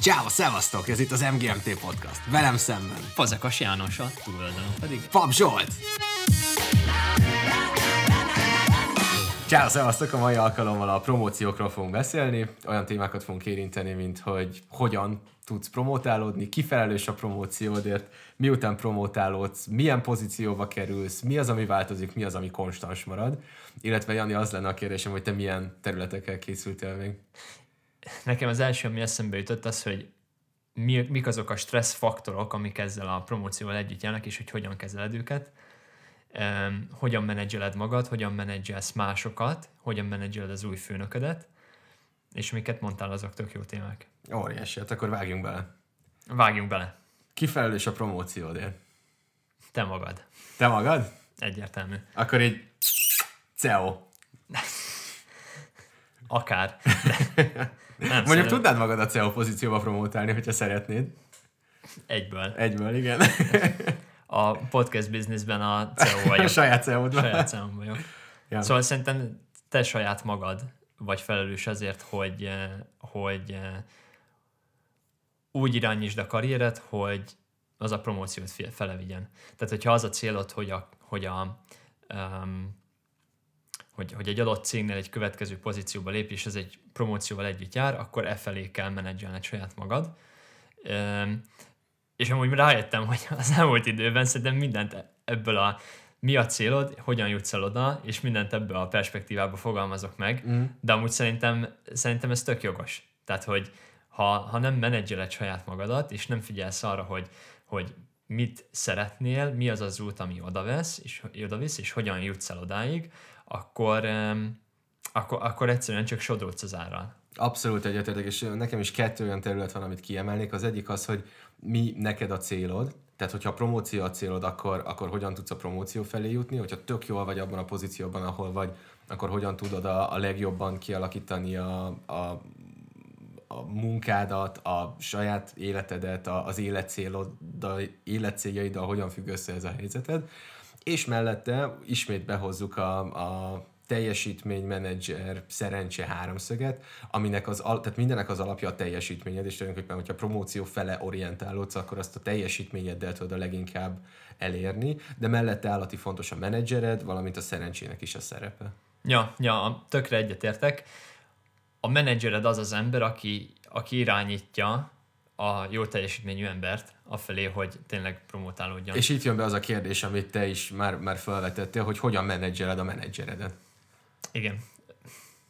Ciao, szevasztok! Ez itt az MGMT Podcast. Velem szemben. Fazekas János, a túloldalon pedig. Pap Zsolt! Ciao, szevasztok! A mai alkalommal a promóciókról fogunk beszélni. Olyan témákat fogunk érinteni, mint hogy hogyan tudsz promotálódni, kifelelős a promóciódért, miután promotálódsz, milyen pozícióba kerülsz, mi az, ami változik, mi az, ami konstans marad. Illetve Jani, az lenne a kérdésem, hogy te milyen területekkel készültél még? Nekem az első, ami eszembe jutott, az, hogy mi, mik azok a stressz faktorok, amik ezzel a promócióval együtt jönnek, és hogy hogyan kezeled őket, um, hogyan menedzseled magad, hogyan menedzselsz másokat, hogyan menedzseled az új főnöködet, és miket mondtál, azok tök jó témák. Óriási, hát akkor vágjunk bele. Vágjunk bele. Kifelelős a promóciódért? Te magad. Te magad? Egyértelmű. Akkor így CEO. Akár. Nem, Mondjuk szerintem tudnád magad a CEO pozícióba promotálni, hogyha szeretnéd. Egyből. Egyből, igen. A podcast businessben a CEO a vagyok. saját CEO-dban. saját számom vagyok. Ja. Szóval szerintem te saját magad vagy felelős azért, hogy, eh, hogy eh, úgy irányítsd a karriered, hogy az a promóciót fi- fele vigyen. Tehát, hogyha az a célod, hogy a, hogy a um, hogy, hogy egy adott cégnél egy következő pozícióba lépj, és ez egy promócióval együtt jár, akkor e felé kell menedzselned saját magad. És amúgy rájöttem, hogy az elmúlt időben szerintem mindent ebből a mi a célod, hogyan jutsz el oda, és mindent ebből a perspektívába fogalmazok meg, mm. de amúgy szerintem, szerintem ez tök jogos. Tehát, hogy ha, ha nem menedzseled saját magadat, és nem figyelsz arra, hogy, hogy mit szeretnél, mi az az út, ami odavesz, és odavisz, és hogyan jutsz el odáig, akkor, akkor, akkor egyszerűen csak sodródsz az árral. Abszolút egyetértek, és nekem is kettő olyan terület van, amit kiemelnék. Az egyik az, hogy mi neked a célod, tehát hogyha a promóció a célod, akkor, akkor hogyan tudsz a promóció felé jutni, hogyha tök jól vagy abban a pozícióban, ahol vagy, akkor hogyan tudod a, a legjobban kialakítani a, a, a munkádat, a saját életedet, a, az életcéloddal, életcéljaiddal, hogyan függ össze ez a helyzeted. És mellette ismét behozzuk a, a teljesítménymenedzser szerencse háromszöget, aminek az, al- tehát mindennek az alapja a teljesítményed, és tulajdonképpen, hogyha promóció fele orientálódsz, akkor azt a teljesítményeddel tudod a leginkább elérni, de mellette állati fontos a menedzsered, valamint a szerencsének is a szerepe. Ja, ja, tökre egyetértek. A menedzsered az az ember, aki, aki irányítja a jó teljesítményű embert afelé, hogy tényleg promotálódjon. És itt jön be az a kérdés, amit te is már, már felvetettél, hogy hogyan menedzseled a menedzseredet. Igen.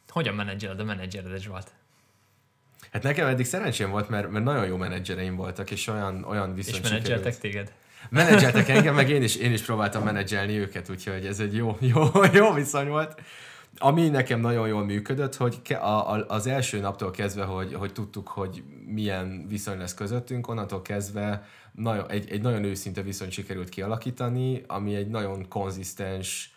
Hogyan menedzseled a menedzseredet, Zsolt? Hát nekem eddig szerencsém volt, mert, mert nagyon jó menedzsereim voltak, és olyan, olyan És viszont menedzseltek sikerült. téged? Menedzseltek engem, meg én is, én is próbáltam menedzselni őket, úgyhogy ez egy jó, jó, jó viszony volt. Ami nekem nagyon jól működött, hogy ke- a, a, az első naptól kezdve, hogy, hogy tudtuk, hogy milyen viszony lesz közöttünk, onnantól kezdve nagyon, egy, egy nagyon őszinte viszony sikerült kialakítani, ami egy nagyon konzisztens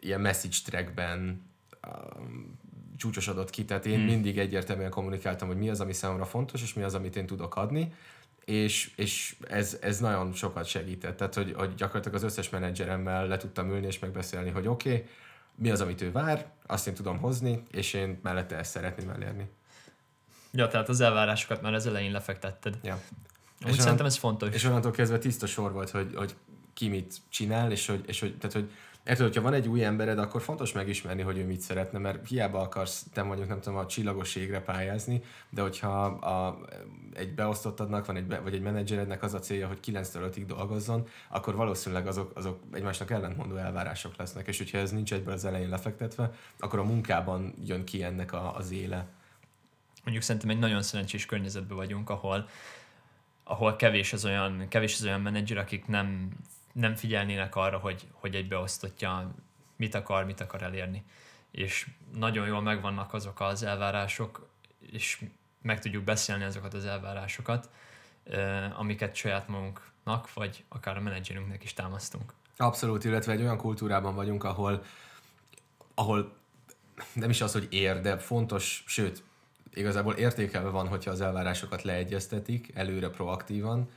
ilyen message trackben um, csúcsosodott ki, tehát én hmm. mindig egyértelműen kommunikáltam, hogy mi az, ami számomra fontos, és mi az, amit én tudok adni, és, és ez, ez nagyon sokat segített, tehát hogy, hogy gyakorlatilag az összes menedzseremmel le tudtam ülni és megbeszélni, hogy oké, okay, mi az, amit ő vár, azt én tudom hozni, és én mellette ezt szeretném elérni. Ja, tehát az elvárásokat már az elején lefektetted. Ja. Úgy onnan- szerintem ez fontos. És onnantól kezdve tiszta sor volt, hogy, hogy ki mit csinál, és hogy, és hogy, tehát, hogy Érted, hogyha van egy új embered, akkor fontos megismerni, hogy ő mit szeretne, mert hiába akarsz te mondjuk, nem tudom, a csillagos ségre pályázni, de hogyha a, egy beosztottadnak van egy, vagy egy menedzserednek az a célja, hogy 9-től 5-ig dolgozzon, akkor valószínűleg azok, azok egymásnak ellentmondó elvárások lesznek, és hogyha ez nincs egyből az elején lefektetve, akkor a munkában jön ki ennek a, az éle. mondjuk szerintem egy nagyon szerencsés környezetben vagyunk, ahol, ahol kevés az olyan, kevés az olyan menedzser, akik nem, nem figyelnének arra, hogy, hogy egy beosztottja mit akar, mit akar elérni. És nagyon jól megvannak azok az elvárások, és meg tudjuk beszélni azokat az elvárásokat, amiket saját magunknak, vagy akár a menedzserünknek is támasztunk. Abszolút, illetve egy olyan kultúrában vagyunk, ahol, ahol nem is az, hogy ér, de fontos, sőt, igazából értékelve van, hogyha az elvárásokat leegyeztetik, előre proaktívan,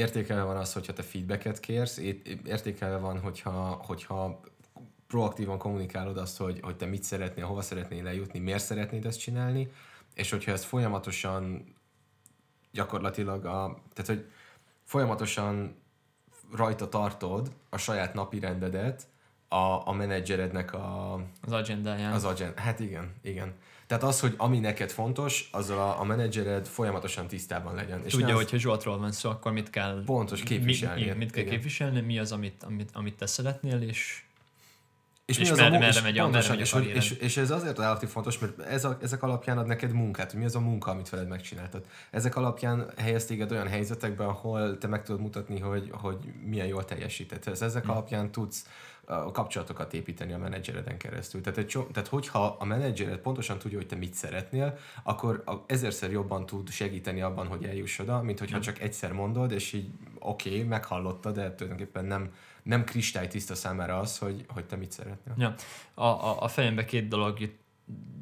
értékelve van az, hogyha te feedbacket kérsz, értékelve van, hogyha, hogyha proaktívan kommunikálod azt, hogy, hogy te mit szeretnél, hova szeretnél eljutni, miért szeretnéd ezt csinálni, és hogyha ezt folyamatosan gyakorlatilag a, tehát hogy folyamatosan rajta tartod a saját napi rendedet, a, a menedzserednek a... Az agendáján. Az agend, hát igen, igen. Tehát az, hogy ami neked fontos, azzal a, a menedzsered folyamatosan tisztában legyen. És Tudja, hogyha Zsoltról van szó, akkor mit kell... Pontos, képviselni. Mi, mit kell igen. képviselni, mi az, amit, amit, amit te szeretnél, és és, és, mi az merre, a, merre és, megy a, pontosan, merre megy a és, és, és, ez azért állati fontos, mert ez a, ezek alapján ad neked munkát, hogy mi az a munka, amit veled megcsináltad. Ezek alapján helyez téged olyan helyzetekben, ahol te meg tudod mutatni, hogy, hogy milyen jól teljesített. Ez, ezek hmm. alapján tudsz a kapcsolatokat építeni a menedzsereden keresztül. Tehát, egy, tehát hogyha a menedzsered pontosan tudja, hogy te mit szeretnél, akkor a, ezerszer jobban tud segíteni abban, hogy eljuss oda, mint hogyha hmm. csak egyszer mondod, és így oké, okay, meghallotta, de tulajdonképpen nem, nem kristálytiszta számára az, hogy, hogy te mit szeretnél. Ja. A, a, a fejembe két dolog jut,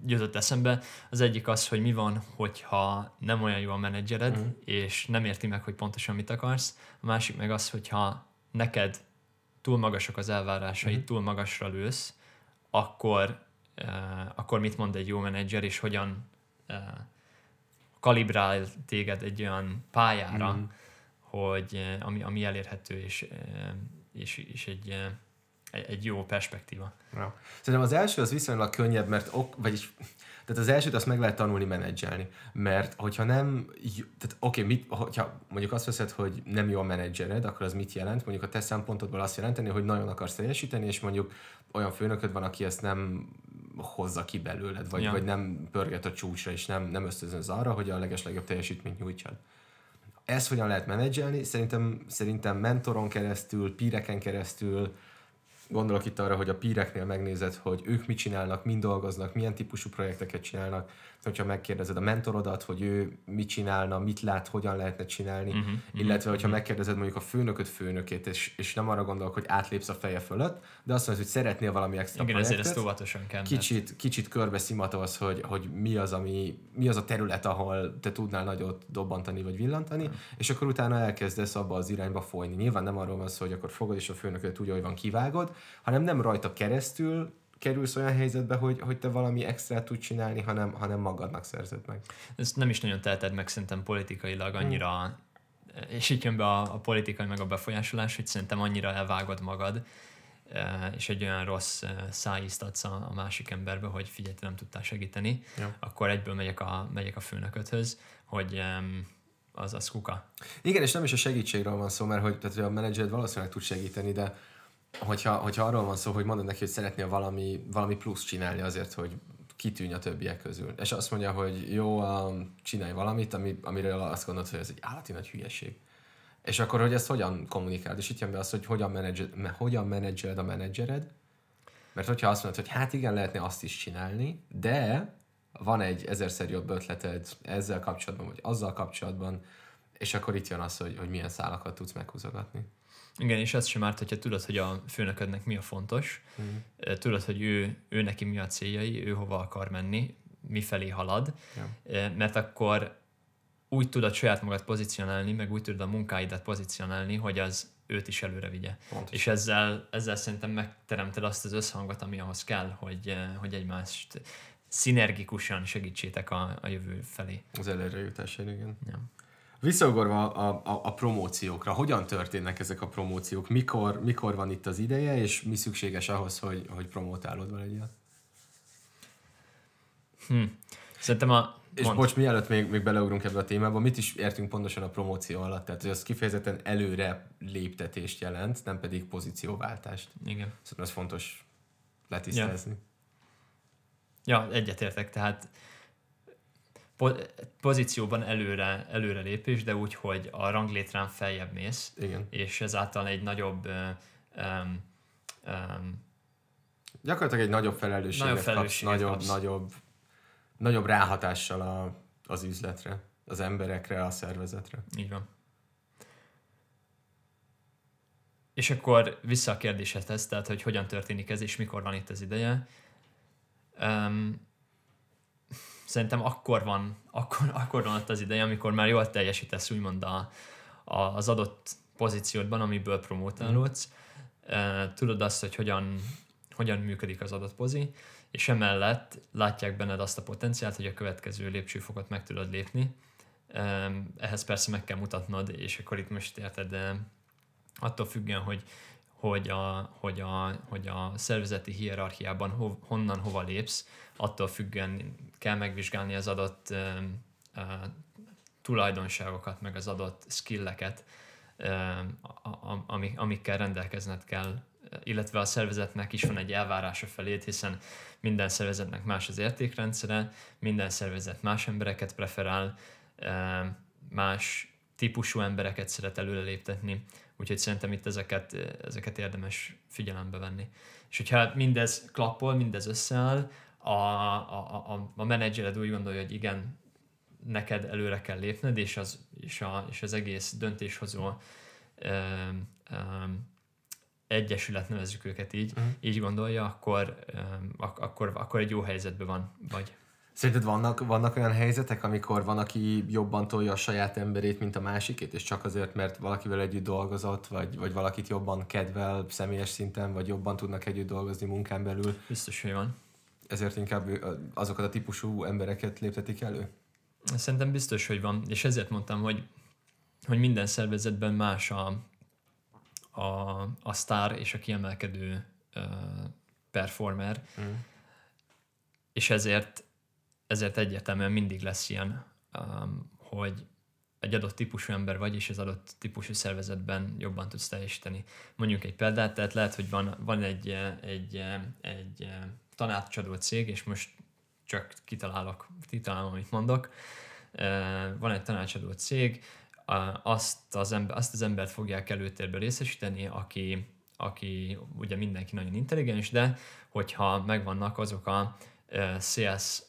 jutott eszembe. Az egyik az, hogy mi van, hogyha nem olyan jó a menedzsered, mm. és nem érti meg, hogy pontosan mit akarsz. A másik meg az, hogyha neked túl magasak az elvárásaid, mm. túl magasra lősz, akkor, uh, akkor mit mond egy jó menedzser, és hogyan uh, kalibrál téged egy olyan pályára, mm. hogy uh, ami, ami elérhető, és uh, és, és egy, eh, egy jó perspektíva. Ja. Szerintem az első az viszonylag könnyebb, mert ok, vagyis tehát az elsőt azt meg lehet tanulni menedzselni, mert hogyha nem, tehát oké, okay, mit, hogyha mondjuk azt veszed, hogy nem jó a menedzsered, akkor az mit jelent? Mondjuk a te szempontodból azt jelenteni, hogy nagyon akarsz teljesíteni, és mondjuk olyan főnököd van, aki ezt nem hozza ki belőled, vagy, ja. vagy nem pörget a csúcsra, és nem, nem ösztönöz arra, hogy a legeslegjobb teljesítményt nyújtsad ezt hogyan lehet menedzselni? Szerintem, szerintem mentoron keresztül, píreken keresztül, gondolok itt arra, hogy a píreknél megnézed, hogy ők mit csinálnak, mind dolgoznak, milyen típusú projekteket csinálnak, hogyha megkérdezed a mentorodat, hogy ő mit csinálna, mit lát, hogyan lehetne csinálni, uh-huh, illetve hogyha uh-huh. megkérdezed mondjuk a főnököt főnökét, és, és nem arra gondolok, hogy átlépsz a feje fölött, de azt mondod, hogy szeretnél valami extra Igen, projektet, ezért ezt óvatosan kell. Kicsit, kicsit körbe szimatolsz, hogy, hogy mi, az, ami, mi az a terület, ahol te tudnál nagyot dobbantani vagy villantani, uh-huh. és akkor utána elkezdesz abba az irányba folyni. Nyilván nem arról van szó, hogy akkor fogod és a főnököt úgy, hogy van kivágod, hanem nem rajta keresztül kerülsz olyan helyzetbe, hogy, hogy te valami extra tud csinálni, hanem, hanem magadnak szerzed meg. Ezt nem is nagyon teheted meg szerintem politikailag annyira, hmm. és így jön be a, a politikai meg a befolyásolás, hogy szerintem annyira elvágod magad, e, és egy olyan rossz e, szájízt adsz a, a másik emberbe, hogy figyelj, nem tudtál segíteni, ja. akkor egyből megyek a, megyek a főnököthöz, hogy az, az kuka. Igen, és nem is a segítségről van szó, mert hogy, tehát, hogy a menedzsered valószínűleg tud segíteni, de hogyha, hogyha arról van szó, hogy mondod neki, hogy szeretnél valami, valami plusz csinálni azért, hogy kitűnj a többiek közül. És azt mondja, hogy jó, csinálj valamit, ami, amiről azt gondolod, hogy ez egy állati nagy hülyeség. És akkor, hogy ezt hogyan kommunikálod? És itt jön be az, hogy hogyan, menedzsel, hogyan menedzseled a menedzsered. Mert hogyha azt mondod, hogy hát igen, lehetne azt is csinálni, de van egy ezerszer jobb ötleted ezzel kapcsolatban, vagy azzal kapcsolatban, és akkor itt jön az, hogy, hogy milyen szálakat tudsz meghúzogatni. Igen, és ez sem árt, hogyha tudod, hogy a főnöködnek mi a fontos, mm. tudod, hogy ő, ő neki mi a céljai, ő hova akar menni, mifelé halad, ja. mert akkor úgy tudod saját magad pozícionálni, meg úgy tudod a munkáidat pozícionálni, hogy az őt is előre vigye. Pontosan. És ezzel, ezzel szerintem megteremted azt az összhangot, ami ahhoz kell, hogy, hogy egymást szinergikusan segítsétek a, a jövő felé. Az előrejutásért, igen. Ja. Visszagorva a, a, a promóciókra, hogyan történnek ezek a promóciók? Mikor, mikor van itt az ideje, és mi szükséges ahhoz, hogy, hogy promótálod van egy hm. Szerintem a... És mond. bocs, mielőtt még, még beleugrunk ebbe a témába, mit is értünk pontosan a promóció alatt? Tehát, hogy az kifejezetten előre léptetést jelent, nem pedig pozícióváltást. Igen. Szerintem ez fontos letisztázni. Ja, ja egyetértek, tehát pozícióban előre, előre lépés, de úgy, hogy a ranglétrán feljebb mész, Igen. és ezáltal egy nagyobb um, um, gyakorlatilag egy nagyobb felelősséget, nagyobb felelősséget kapsz, nagyobb, kapsz. nagyobb, nagyobb ráhatással a, az üzletre, az emberekre, a szervezetre. Így van. És akkor vissza a kérdésedhez, tehát hogy hogyan történik ez, és mikor van itt az ideje. Um, szerintem akkor van, akkor, akkor van ott az ideje, amikor már jól teljesítesz úgymond a, a, az adott pozíciódban, amiből promotálódsz. Mm. Tudod azt, hogy hogyan, hogyan működik az adott pozi, és emellett látják benned azt a potenciált, hogy a következő lépcsőfokot meg tudod lépni. Ehhez persze meg kell mutatnod, és akkor itt most érted, de attól függően, hogy, hogy, a, hogy, a, hogy a szervezeti hierarchiában ho, honnan hova lépsz, attól függően kell megvizsgálni az adott uh, uh, tulajdonságokat, meg az adott skilleket, uh, amik, amikkel rendelkezned kell, illetve a szervezetnek is van egy elvárása felét, hiszen minden szervezetnek más az értékrendszere, minden szervezet más embereket preferál, más típusú embereket szeret előreléptetni, úgyhogy szerintem itt ezeket, ezeket érdemes figyelembe venni. És hogyha mindez klappol, mindez összeáll, a, a, a, a menedzsered úgy gondolja, hogy igen, neked előre kell lépned, és az, és a, és az egész döntéshozó ö, ö, egyesület, nevezzük őket így, uh-huh. így gondolja, akkor, ö, ak- akkor, akkor egy jó helyzetben van, vagy. Szerinted vannak, vannak olyan helyzetek, amikor van, aki jobban tolja a saját emberét, mint a másikét, és csak azért, mert valakivel együtt dolgozott, vagy, vagy valakit jobban kedvel személyes szinten, vagy jobban tudnak együtt dolgozni munkán belül? Biztos, hogy van. Ezért inkább azokat a típusú embereket léptetik elő? Szerintem biztos, hogy van, és ezért mondtam, hogy, hogy minden szervezetben más a, a, a sztár és a kiemelkedő uh, performer, mm. és ezért ezért egyértelműen mindig lesz ilyen, um, hogy egy adott típusú ember vagy, és az adott típusú szervezetben jobban tudsz teljesíteni. Mondjuk egy példát, tehát lehet, hogy van, van egy, egy, egy tanácsadó cég, és most csak kitalálok, kitalálom, amit mondok. Van egy tanácsadó cég, azt az, ember, azt az embert fogják előtérbe részesíteni, aki, aki ugye mindenki nagyon intelligens, de hogyha megvannak azok a CS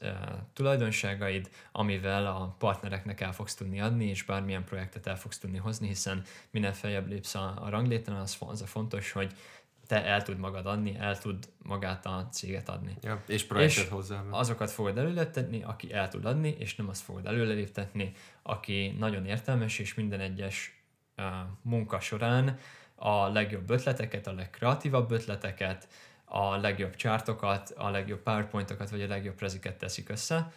tulajdonságaid, amivel a partnereknek el fogsz tudni adni, és bármilyen projektet el fogsz tudni hozni, hiszen minél feljebb lépsz a, a rangléten, az, az a fontos, hogy te el tud magad adni, el tud magát a céget adni. Ja, és projektet és hozzá. azokat fogod előléptetni, aki el tud adni, és nem azt fogod előléptetni, aki nagyon értelmes, és minden egyes uh, munka során a legjobb ötleteket, a legkreatívabb ötleteket, a legjobb csártokat, a legjobb powerpointokat, vagy a legjobb preziket teszik össze.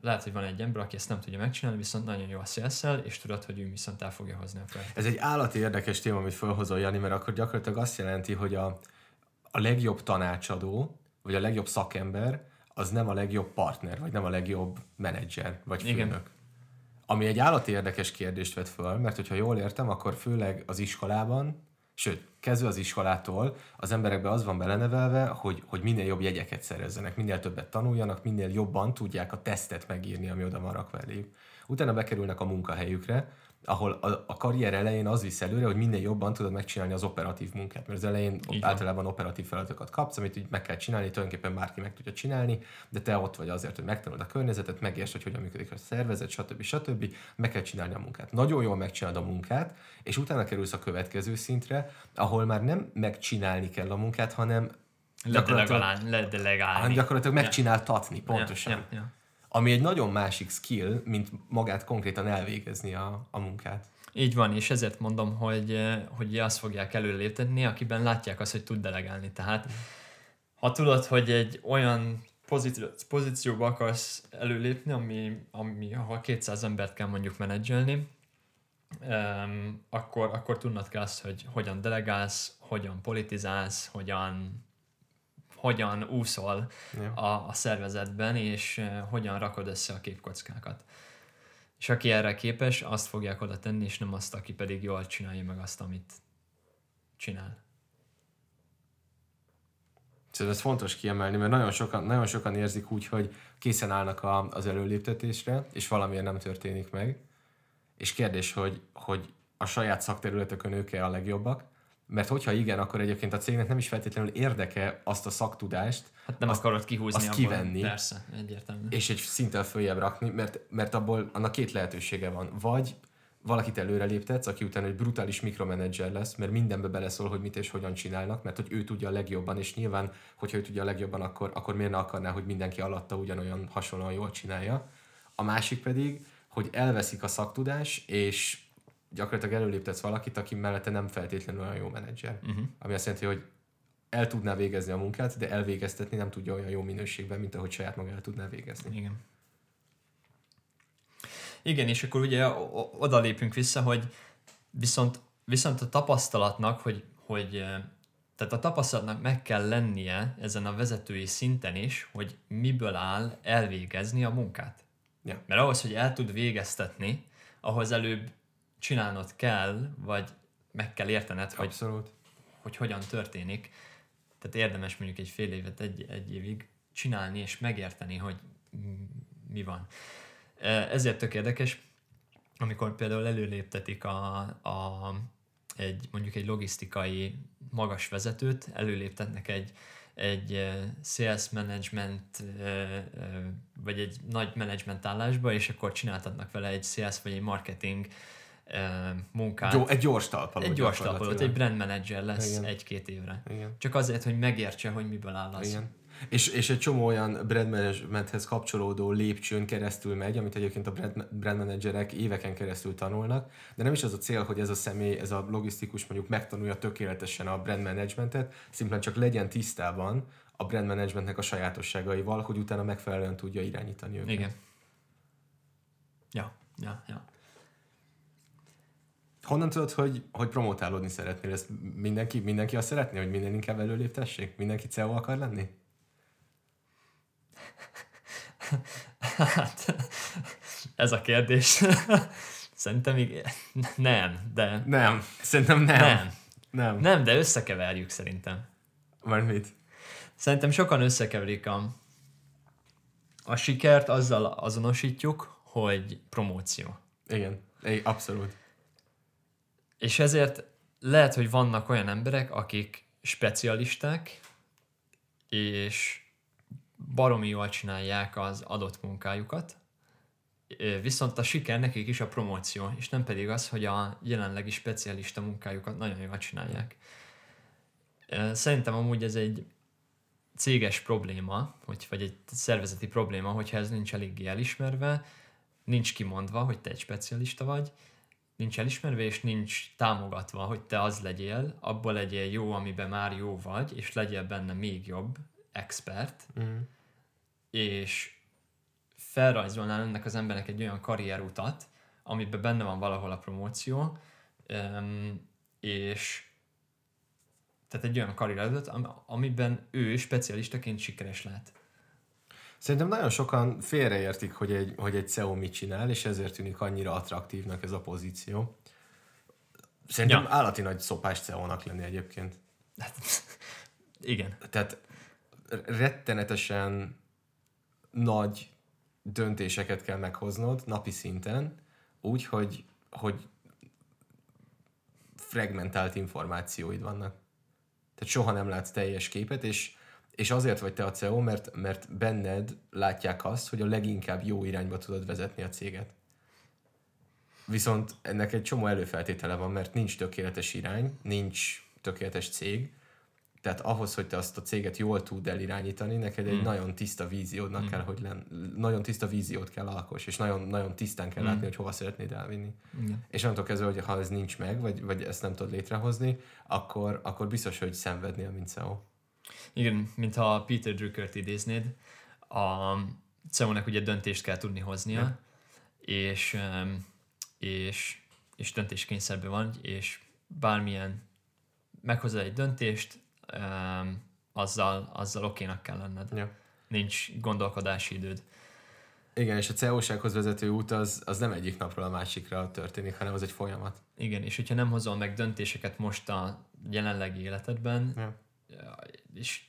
Lehet, hogy van egy ember, aki ezt nem tudja megcsinálni, viszont nagyon jó a csz és tudod, hogy ő viszont el fogja hozni a projektet. Ez egy állati érdekes téma, amit felhozol, Jani, mert akkor gyakorlatilag azt jelenti, hogy a, a legjobb tanácsadó, vagy a legjobb szakember, az nem a legjobb partner, vagy nem a legjobb menedzser, vagy főnök. Igen. Ami egy állati érdekes kérdést vet föl, mert hogyha jól értem, akkor főleg az iskolában Sőt, kezdve az iskolától az emberekbe az van belenevelve, hogy, hogy minél jobb jegyeket szerezzenek, minél többet tanuljanak, minél jobban tudják a tesztet megírni, ami oda van rakva eléjük. Utána bekerülnek a munkahelyükre, ahol a, a karrier elején az visz előre, hogy minél jobban tudod megcsinálni az operatív munkát, mert az elején Így általában operatív feladatokat kapsz, amit így meg kell csinálni, tulajdonképpen bárki meg tudja csinálni, de te ott vagy azért, hogy megtanulod a környezetet, megértsd, hogy hogyan működik a szervezet, stb. stb. Meg kell csinálni a munkát. Nagyon jól megcsinálod a munkát, és utána kerülsz a következő szintre, ahol már nem megcsinálni kell a munkát, hanem gyakorlatilag, ledelegálni. gyakorlatilag megcsináltatni, pontosan. Ja, ja, ja ami egy nagyon másik skill, mint magát konkrétan elvégezni a, a munkát. Így van, és ezért mondom, hogy, eh, hogy azt fogják előléptetni, akiben látják azt, hogy tud delegálni. Tehát ha tudod, hogy egy olyan pozícióba akarsz előlépni, ami, ami, ahol 200 embert kell mondjuk menedzselni, um, akkor, akkor tudnod kell azt, hogy hogyan delegálsz, hogyan politizálsz, hogyan hogyan úszol a, a szervezetben, és hogyan rakod össze a képkockákat. És aki erre képes, azt fogják oda tenni, és nem azt, aki pedig jól csinálja meg azt, amit csinál. Szerintem ez fontos kiemelni, mert nagyon sokan, nagyon sokan érzik úgy, hogy készen állnak a, az előléptetésre, és valamilyen nem történik meg. És kérdés, hogy, hogy a saját szakterületökön ők-e a legjobbak, mert hogyha igen, akkor egyébként a cégnek nem is feltétlenül érdeke azt a szaktudást, hát nem azt, akarod kihúzni azt kivenni, persze, egyértelmű. és egy szinten följebb rakni, mert, mert abból annak két lehetősége van. Vagy valakit előre léptetsz, aki utána egy brutális mikromanager lesz, mert mindenbe beleszól, hogy mit és hogyan csinálnak, mert hogy ő tudja a legjobban, és nyilván, hogyha ő tudja a legjobban, akkor, akkor miért ne akarná, hogy mindenki alatta ugyanolyan hasonlóan jól csinálja. A másik pedig, hogy elveszik a szaktudás, és gyakorlatilag előléptetsz valakit, aki mellette nem feltétlenül olyan jó menedzser. Uh-huh. Ami azt jelenti, hogy el tudná végezni a munkát, de elvégeztetni nem tudja olyan jó minőségben, mint ahogy saját maga el tudná végezni. Igen. Igen, és akkor ugye oda lépünk vissza, hogy viszont, viszont a tapasztalatnak, hogy, hogy tehát a tapasztalatnak meg kell lennie ezen a vezetői szinten is, hogy miből áll elvégezni a munkát. Ja. Mert ahhoz, hogy el tud végeztetni, ahhoz előbb csinálnod kell, vagy meg kell értened, hogy, Abszolút. hogy hogyan történik. Tehát érdemes mondjuk egy fél évet, egy, egy évig csinálni és megérteni, hogy mi van. Ezért tök érdekes, amikor például előléptetik a, a, egy, mondjuk egy logisztikai magas vezetőt, előléptetnek egy, egy sales management, vagy egy nagy management állásba, és akkor csináltatnak vele egy sales vagy egy marketing munkát. Egy gyors talpaló. Egy gyors talpaló, egy brand manager lesz Igen. egy-két évre. Igen. Csak azért, hogy megértse, hogy miből áll az. Igen. És, és egy csomó olyan brand managementhez kapcsolódó lépcsőn keresztül megy, amit egyébként a brand, brand managerek éveken keresztül tanulnak, de nem is az a cél, hogy ez a személy, ez a logisztikus mondjuk megtanulja tökéletesen a brand managementet, szimplán csak legyen tisztában a brand managementnek a sajátosságaival, hogy utána megfelelően tudja irányítani őket. Igen. Ja, ja, ja. Honnan tudod, hogy, hogy promotálódni szeretnél? Ezt mindenki, mindenki azt szeretné, hogy minden inkább előléptessék? Mindenki CEO akar lenni? Hát, ez a kérdés. Szerintem még nem, de... Nem, szerintem nem. Nem. Nem, nem de összekeverjük szerintem. Már mit? Szerintem sokan összekeverik a, a sikert, azzal azonosítjuk, hogy promóció. Igen, é, abszolút. És ezért lehet, hogy vannak olyan emberek, akik specialisták, és baromi jól csinálják az adott munkájukat, viszont a siker nekik is a promóció, és nem pedig az, hogy a jelenlegi specialista munkájukat nagyon jól csinálják. Szerintem amúgy ez egy céges probléma, hogy, vagy egy szervezeti probléma, hogyha ez nincs eléggé elismerve, nincs kimondva, hogy te egy specialista vagy, nincs elismerve, és nincs támogatva, hogy te az legyél, abból legyél jó, amiben már jó vagy, és legyél benne még jobb expert, Mm. és felrajzolnál ennek az embernek egy olyan karrierutat, amiben benne van valahol a promóció, és tehát egy olyan karrierutat, amiben ő specialistaként sikeres lehet. Szerintem nagyon sokan félreértik, hogy egy, hogy egy CEO mit csinál, és ezért tűnik annyira attraktívnak ez a pozíció. Szerintem ja. állati nagy szopás CEO-nak lenni egyébként. Hát, igen. Tehát rettenetesen nagy döntéseket kell meghoznod napi szinten, úgy, hogy, hogy fragmentált információid vannak. Tehát soha nem látsz teljes képet, és, és azért vagy te a CEO, mert, mert benned látják azt, hogy a leginkább jó irányba tudod vezetni a céget. Viszont ennek egy csomó előfeltétele van, mert nincs tökéletes irány, nincs tökéletes cég, tehát ahhoz, hogy te azt a céget jól tud elirányítani, neked egy mm. nagyon tiszta víziódnak mm. kell, hogy len, nagyon tiszta víziót kell alkos, és nagyon, nagyon tisztán kell mm. látni, hogy hova szeretnéd elvinni. Mm. És onnantól kezdve, hogy ha ez nincs meg, vagy, vagy ezt nem tudod létrehozni, akkor, akkor biztos, hogy szenvednél, mint CEO. Igen, mintha Peter Druckert idéznéd, a CEO-nek ugye döntést kell tudni hoznia, ja. és, és, és döntéskényszerben van, és bármilyen meghozza egy döntést, azzal, azzal okénak kell lenned. Ja. Nincs gondolkodási időd. Igen, és a CEO-sághoz vezető út az, az nem egyik napról a másikra történik, hanem az egy folyamat. Igen, és hogyha nem hozol meg döntéseket most a jelenlegi életedben, ja. És,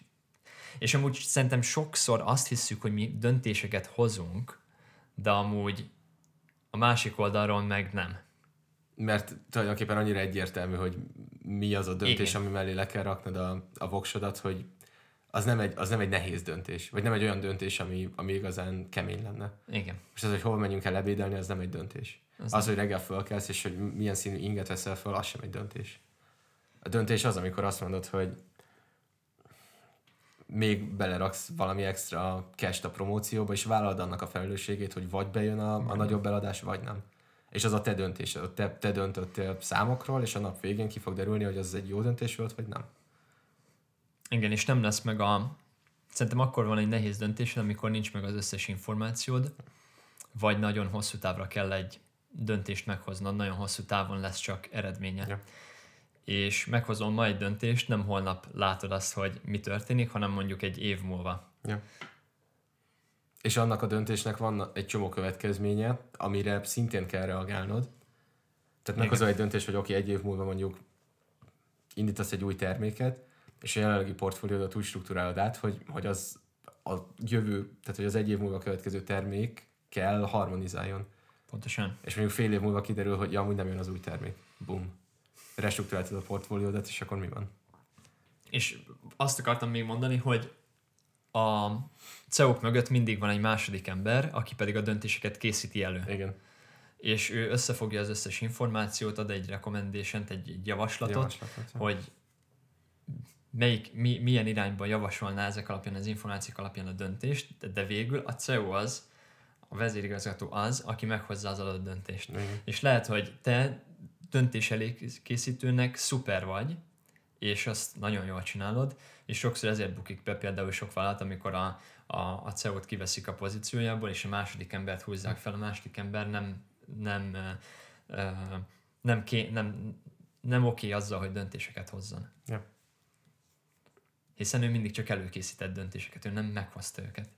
és amúgy szerintem sokszor azt hiszük, hogy mi döntéseket hozunk, de amúgy a másik oldalról meg nem. Mert tulajdonképpen annyira egyértelmű, hogy mi az a döntés, Igen. ami mellé le kell raknod a, a voksodat, hogy az nem, egy, az nem egy nehéz döntés, vagy nem egy olyan döntés, ami, ami igazán kemény lenne. Igen. És az, hogy hova menjünk el ebédelni, az nem egy döntés. Az, az hogy reggel fölkelsz, és hogy milyen színű inget veszel föl, az sem egy döntés. A döntés az, amikor azt mondod, hogy még beleraksz valami extra cash a promócióba, és vállalod annak a felelősségét, hogy vagy bejön a, a nagyobb eladás, vagy nem. És az a te döntés, te, te döntöttél számokról, és a nap végén ki fog derülni, hogy az egy jó döntés volt, vagy nem. Igen, és nem lesz meg a... Szerintem akkor van egy nehéz döntés, amikor nincs meg az összes információd, vagy nagyon hosszú távra kell egy döntést meghoznod, nagyon hosszú távon lesz csak eredménye. Ja. És meghozom ma egy döntést, nem holnap látod azt, hogy mi történik, hanem mondjuk egy év múlva. Ja. És annak a döntésnek van egy csomó következménye, amire szintén kell reagálnod. Tehát meghozol egy döntés, hogy oké, okay, egy év múlva mondjuk indítasz egy új terméket, és a jelenlegi portfóliódat úgy struktúrálod át, hogy, hogy az a jövő, tehát hogy az egy év múlva következő termék kell harmonizáljon. Pontosan. És mondjuk fél év múlva kiderül, hogy ja, amúgy nem jön az új termék. Bum. Restruktúráltad a portfóliódat, és akkor mi van? És azt akartam még mondani, hogy a CEO-k mögött mindig van egy második ember, aki pedig a döntéseket készíti elő. Igen. És ő összefogja az összes információt, ad egy recommendation egy, egy javaslatot, Javaslatot, ja. hogy melyik, mi, milyen irányba javasolná ezek alapján, az információk alapján a döntést, de, de végül a CEO az, a vezérigazgató az, aki meghozza az adott döntést. Igen. És lehet, hogy te döntés készítőnek szuper vagy, és azt nagyon jól csinálod, és sokszor ezért bukik be például sok vállalat, amikor a, a, a CEO-t kiveszik a pozíciójából, és a második embert húzzák fel, a második ember nem, nem, ö, nem, ké, nem, nem oké azzal, hogy döntéseket hozzon. Ja. Hiszen ő mindig csak előkészített döntéseket, ő nem meghozta őket.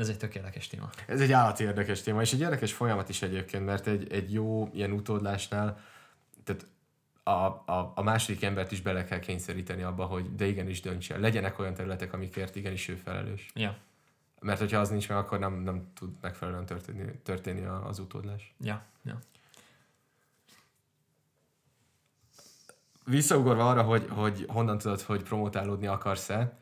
Ez egy tökéletes téma. Ez egy állati érdekes téma, és egy érdekes folyamat is egyébként, mert egy, egy jó ilyen utódlásnál, tehát a, a, a második embert is bele kell kényszeríteni abba, hogy de igenis döntse. Legyenek olyan területek, amikért igenis ő felelős. Ja, Mert hogyha az nincs meg, akkor nem, nem tud megfelelően történni, történni az utódlás. ja, ja. Visszaugorva arra, hogy, hogy honnan tudod, hogy promotálódni akarsz-e,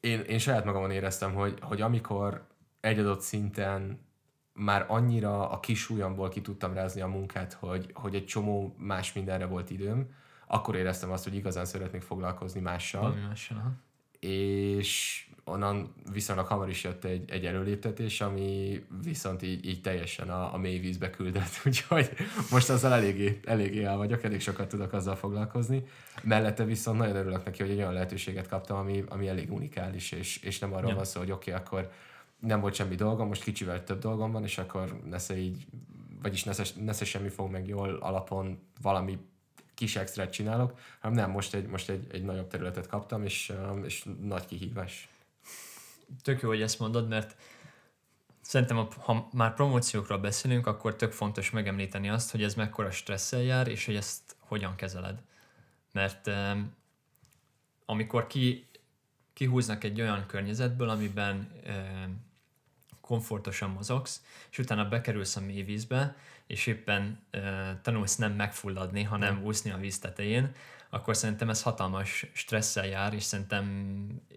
én, én saját magamon éreztem, hogy, hogy amikor egy adott szinten már annyira a kis ujjamból ki tudtam rázni a munkát, hogy, hogy egy csomó más mindenre volt időm, akkor éreztem azt, hogy igazán szeretnék foglalkozni mással, Valami mással, aha. és onnan viszonylag hamar is jött egy, egy előléptetés, ami viszont így, így teljesen a, a mély vízbe küldött, úgyhogy most azzal eléggé, eléggé el vagyok, elég sokat tudok azzal foglalkozni. Mellette viszont nagyon örülök neki, hogy egy olyan lehetőséget kaptam, ami, ami elég unikális, és, és nem arról Ja. van szó, hogy oké, okay, akkor nem volt semmi dolgom, most kicsivel több dolgom van, és akkor nesze így, vagyis nesze, nesze semmi fog meg jól alapon valami kis extrát csinálok, hanem nem, most egy, most egy, egy nagyobb területet kaptam, és, és nagy kihívás. Tök jó, hogy ezt mondod, mert szerintem, ha már promóciókról beszélünk, akkor tök fontos megemlíteni azt, hogy ez mekkora stresszel jár, és hogy ezt hogyan kezeled. Mert amikor ki, kihúznak egy olyan környezetből, amiben komfortosan mozogsz, és utána bekerülsz a mély vízbe, és éppen e, tanulsz nem megfulladni, hanem úszni a víz tetején, akkor szerintem ez hatalmas stresszel jár, és szerintem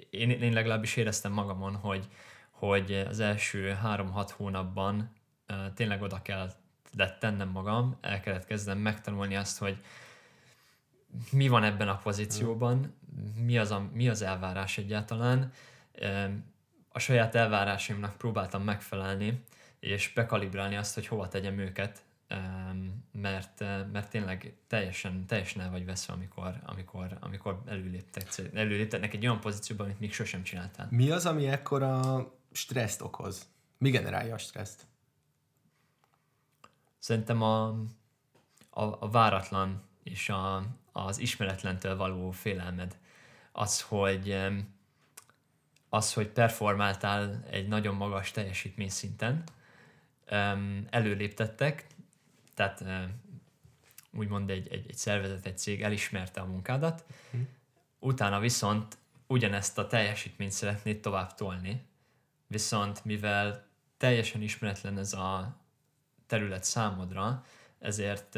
én, én legalábbis éreztem magamon, hogy, hogy az első három-hat hónapban tényleg oda kell tennem magam, el kellett kezdenem megtanulni azt, hogy mi van ebben a pozícióban, mi az, a, mi az elvárás egyáltalán. A saját elvárásaimnak próbáltam megfelelni, és bekalibrálni azt, hogy hova tegyem őket, mert, eh, mert tényleg teljesen, teljesen el vagy veszve, amikor, amikor, amikor előléptek, előléptetnek egy olyan pozícióban, amit még sosem csináltál. Mi az, ami ekkora stresszt okoz? Mi generálja a stresszt? Szerintem a, a, a váratlan és a, az ismeretlentől való félelmed. Az, hogy az, hogy performáltál egy nagyon magas teljesítményszinten, előléptettek, tehát úgymond egy, egy, egy szervezet, egy cég elismerte a munkádat, utána viszont ugyanezt a teljesítményt szeretnéd tovább tolni, viszont mivel teljesen ismeretlen ez a terület számodra, ezért,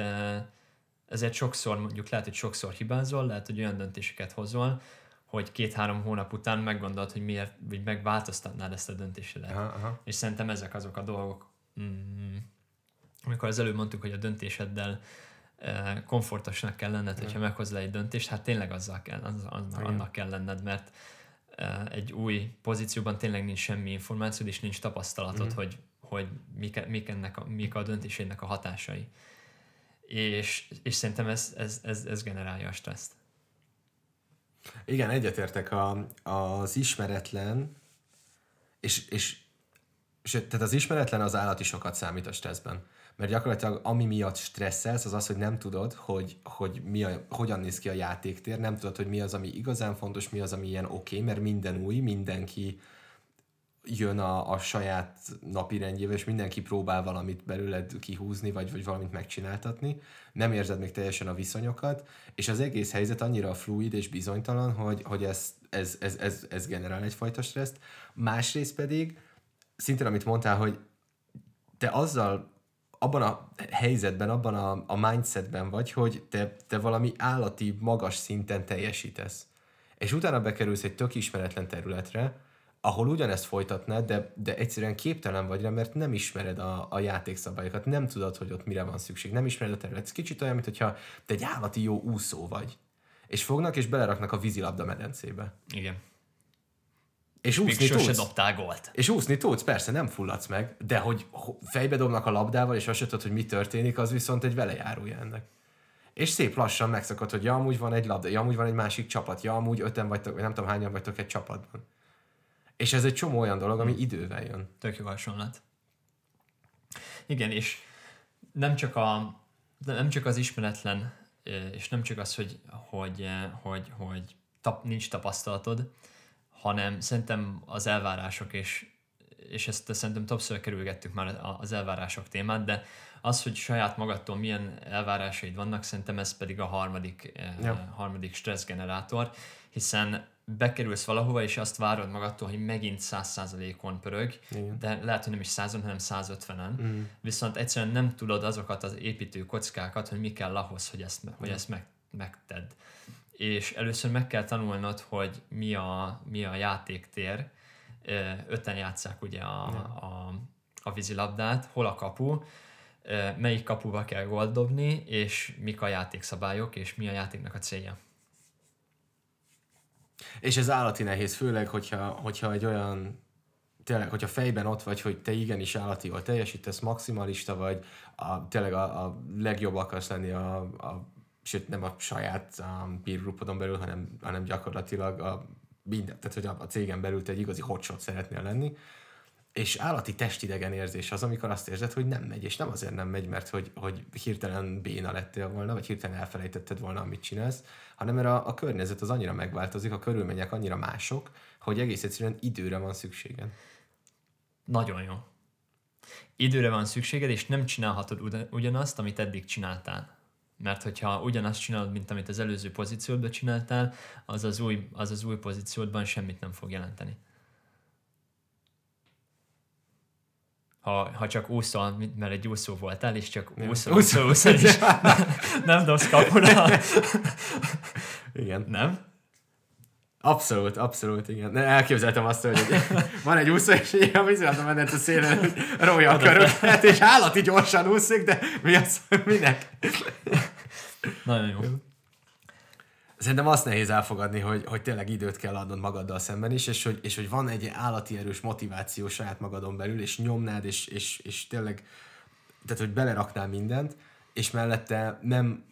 ezért sokszor, mondjuk lehet, hogy sokszor hibázol, lehet, hogy olyan döntéseket hozol, hogy két-három hónap után meggondolod, hogy miért, vagy megváltoztatnád ezt a döntésedet. Aha, aha. És szerintem ezek azok a dolgok, mm, amikor az előbb mondtuk, hogy a döntéseddel eh, komfortosnak kell lenned, hogyha meghozol egy döntést, hát tényleg azzal kell, az, az, Igen. annak kell lenned, mert eh, egy új pozícióban tényleg nincs semmi információd, és nincs tapasztalatod, Mhm. hogy, hogy mik, mik, ennek a, mik a döntésének a hatásai. És, és szerintem ez, ez, ez, ez generálja a stresszt. Igen, egyetértek a, az ismeretlen, és, és, és tehát az ismeretlen az állat is sokat számít a stresszben. Mert gyakorlatilag ami miatt stresszelsz, az az, hogy nem tudod, hogy, hogy mi a, hogyan néz ki a játéktér, nem tudod, hogy mi az, ami igazán fontos, mi az, ami ilyen oké, okay, mert minden új, mindenki jön a, a saját napi rendjével, és mindenki próbál valamit belőled kihúzni, vagy, vagy valamit megcsináltatni. Nem érzed még teljesen a viszonyokat, és az egész helyzet annyira fluid és bizonytalan, hogy, hogy ez, ez, ez, ez, ez generál egyfajta stresszt. Másrészt pedig, szintén amit mondtál, hogy te azzal abban a helyzetben, abban a, a mindsetben vagy, hogy te, te valami állati, magas szinten teljesítesz. És utána bekerülsz egy tök ismeretlen területre, ahol ugyanezt folytatnád, de, de egyszerűen képtelen vagy rá, mert nem ismered a, a játékszabályokat, nem tudod, hogy ott mire van szükség, nem ismered a területet. Ez kicsit olyan, mintha te egy állati jó úszó vagy. És fognak és beleraknak a vízilabda medencébe. Igen. És úszni Még tudsz. dobtál gólt. És úszni tudsz, persze, nem fulladsz meg, de hogy ho- fejbe dobnak a labdával, és azt tudod, hogy mi történik, az viszont egy velejárója ennek. És szép lassan megszakad, hogy ja, amúgy van egy labda, ja, amúgy van egy másik csapat, ja, amúgy öten vagytok, vagy nem tudom hányan vagytok egy csapatban. És ez egy csomó olyan dolog, ami idővel jön. Tök jó hasonlat. Igen, és nem csak, a, nem csak az ismeretlen, és nem csak az, hogy, hogy, hogy, hogy tap, nincs tapasztalatod, hanem szerintem az elvárások, és, és ezt szerintem többször kerülgettük már az elvárások témát, de az, hogy saját magadtól milyen elvárásaid vannak, szerintem ez pedig a harmadik, Ja. ja. harmadik stresszgenerátor, hiszen bekerülsz valahova, és azt várod magadtól, hogy megint 100%-on pörög, Igen. de lehet, hogy nem is 100 hanem 150-en, Mm. viszont egyszerűen nem tudod azokat az építő kockákat, hogy mi kell ahhoz, hogy ezt, hogy ezt meg, megtedd. És először meg kell tanulnod, hogy mi a, mi a játéktér. Öten játszák ugye a, a, a vízilabdát, hol a kapu, melyik kapuba kell gólt dobni, és mik a játékszabályok, és mi a játéknak a célja. És ez állati nehéz, főleg, hogyha, hogyha egy olyan tényleg, hogyha fejben ott vagy, hogy te igenis állati jól teljesítesz, maximalista vagy, a, tényleg a, a legjobb akarsz lenni a, a sőt nem a saját um, peer groupodon belül, hanem, hanem gyakorlatilag a minden, tehát hogy a, a cégen belül te egy igazi hotshot szeretnél lenni, és állati testidegen érzés az, amikor azt érzed, hogy nem megy, és nem azért nem megy, mert hogy, hogy hirtelen béna lettél volna, vagy hirtelen elfelejtetted volna, amit csinálsz, hanem mert a, a környezet az annyira megváltozik, a körülmények annyira mások, hogy egész egyszerűen időre van szükséged. Nagyon jó. Időre van szükséged, és nem csinálhatod ugyanazt, amit eddig csináltál. Mert hogyha ugyanazt csinálod, mint amit az előző pozíciódban csináltál, az az új, az, az új pozíciódban semmit nem fog jelenteni. Ha, ha csak úszol, mert egy úszó voltál, és csak úszol, úszol, úszol, és nem dobsz kapura. Igen. Nem? Abszolút, abszolút, igen. Ne, elképzeltem azt, hogy van egy úszó, és a vízilabda menet a szélen, hogy rója a köröket, és állati gyorsan úszik, de mi az, minek? Nagyon jó. Szerintem azt nehéz elfogadni, hogy, hogy tényleg időt kell adnod magaddal szemben is, és hogy, és hogy van egy állati erős motiváció saját magadon belül, és nyomnád, és, és, és tényleg, tehát hogy beleraknál mindent, és mellette nem,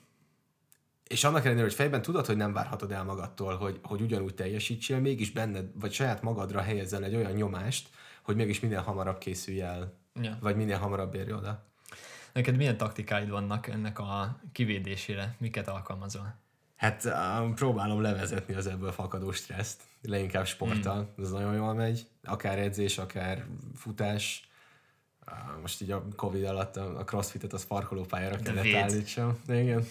és annak ellenére, hogy fejben tudod, hogy nem várhatod el magadtól, hogy, hogy ugyanúgy teljesítsél, mégis benned, vagy saját magadra helyezzel egy olyan nyomást, hogy mégis minél hamarabb készülj el, Ja. vagy minél hamarabb érj oda. Neked milyen taktikáid vannak ennek a kivédésére? Miket alkalmazol? Hát um, próbálom levezetni az ebből fakadó stresszt, leginkább sporttal, mm. ez nagyon jól megy, akár edzés, akár futás. Most így a Covid alatt a, crossfitet az parkolópályára kellett állítsam. Igen.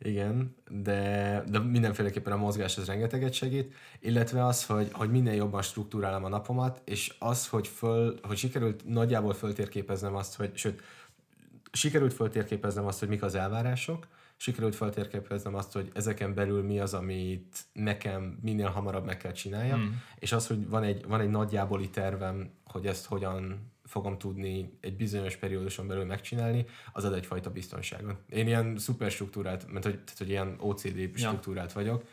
Igen, de, de mindenféleképpen a mozgás az rengeteget segít, illetve az, hogy, hogy minél jobban struktúrálom a napomat, és az, hogy, föl, hogy sikerült nagyjából föltérképeznem azt, hogy, sőt, sikerült föltérképeznem azt, hogy mik az elvárások, sikerült föltérképeznem azt, hogy ezeken belül mi az, amit nekem minél hamarabb meg kell csináljam, Hmm. és az, hogy van egy, van egy nagyjáboli tervem, hogy ezt hogyan fogom tudni egy bizonyos perióduson belül megcsinálni, az ad egyfajta biztonságot. Én ilyen szuper struktúrált, mert hogy, tehát, hogy ilyen OCD struktúrált vagyok,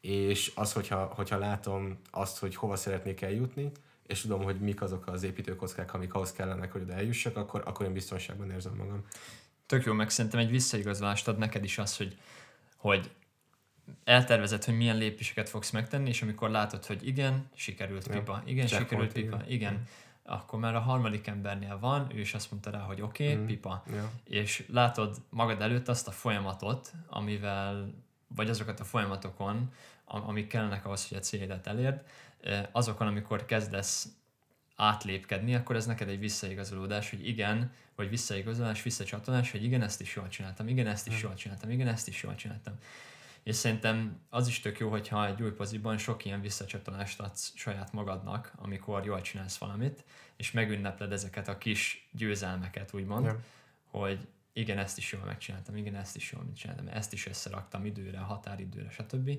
és az, hogyha, hogyha látom azt, hogy hova szeretnék eljutni, és tudom, hogy mik azok az építőkockák, amik ahhoz kellenek, hogy oda eljussak, akkor, akkor én biztonságban érzem magam. Tök jó, meg szerintem egy visszaigazolást ad neked is az, hogy, hogy eltervezed, hogy milyen lépéseket fogsz megtenni, és amikor látod, hogy igen, sikerült Ja. pipa, igen, Check sikerült pipa, igen. igen, akkor már a harmadik embernél van, ő is azt mondta rá, hogy oké, okay, Mhm. pipa. Ja. És látod magad előtt azt a folyamatot, amivel, vagy azokat a folyamatokon, am- amik kellenek ahhoz, hogy a célodat elérd, azokon, amikor kezdesz átlépkedni, akkor ez neked egy visszaigazolódás, hogy igen, vagy visszaigazolás, visszacsatolás, hogy igen, ezt is jól csináltam, igen, ezt is jól csináltam, igen, ezt is jól csináltam. És szerintem az is tök jó, hogyha egy új poziban sok ilyen visszacsatolást adsz saját magadnak, amikor jól csinálsz valamit, és megünnepled ezeket a kis győzelmeket, úgymond, Ja. hogy igen, ezt is jól megcsináltam, igen, ezt is jól megcsináltam, ezt is összeraktam időre, határidőre, stb.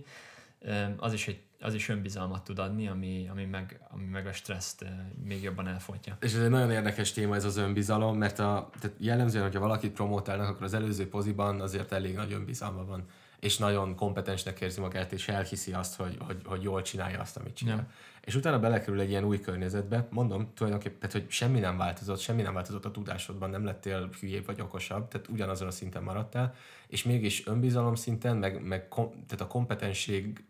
Az is, egy, az is önbizalmat tud adni, ami, ami, meg, ami meg a stresszt még jobban elfolytja. És ez egy nagyon érdekes téma ez az önbizalom, mert a, tehát jellemzően, hogyha valakit promotálnak, akkor az előző poziban azért elég nagy önbizalma van és nagyon kompetensnek érzi magát, és elhiszi azt, hogy, hogy, hogy jól csinálja azt, amit csinál. Ja. És utána belekerül egy ilyen új környezetbe, mondom tulajdonképpen, tehát, hogy semmi nem változott, semmi nem változott a tudásodban, nem lettél hülyébb vagy okosabb, tehát ugyanazon a szinten maradtál, és mégis önbizalom szinten, meg, meg kom, tehát a kompetenség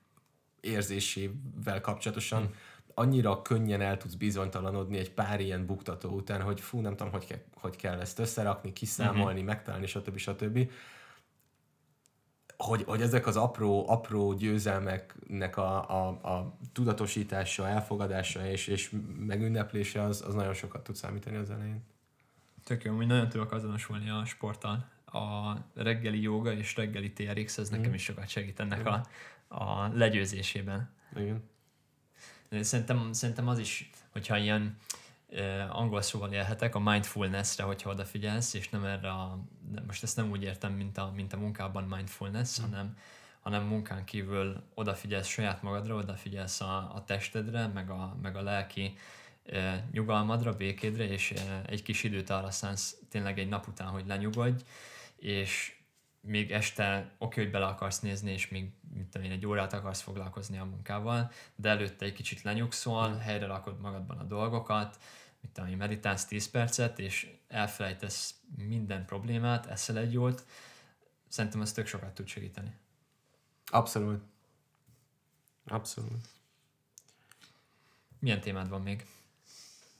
érzésével kapcsolatosan hmm. annyira könnyen el tudsz bizonytalanodni egy pár ilyen buktató után, hogy fú, nem tudom, hogy, ke- hogy kell ezt összerakni, kiszámolni, mm-hmm. megtalálni, stb. stb. Hogy, hogy ezek az apró, apró győzelmeknek a, a, a tudatosítása, elfogadása és, és megünneplése az, az nagyon sokat tud számítani az elején. Tök jó, hogy nagyon tudok azonosulni a sporttal. A reggeli joga és reggeli TRX, ez nekem is sokat segít ennek a, a legyőzésében. Igen. Szerintem, szerintem az is, hogyha ilyen angol szóval élhetek, a mindfulness-re, hogyha odafigyelsz, és nem erre a, most ezt nem úgy értem, mint a, mint a munkában mindfulness, mm. hanem, hanem munkán kívül odafigyelsz saját magadra, odafigyelsz a, a testedre, meg a, meg a lelki eh, nyugalmadra, békédre, és eh, egy kis időt arra szánsz tényleg egy nap után, hogy lenyugodj, és még este oké, hogy bele akarsz nézni, és még mit tudom én, egy órát akarsz foglalkozni a munkával, de előtte egy kicsit lenyugszol, mm. helyre rakod magadban a dolgokat, mit tudom én, meditálsz 10 percet, és elfelejtesz minden problémát, eszel egy jót, szerintem ez tök sokat tud segíteni. Abszolút. Abszolút. Milyen témád van még?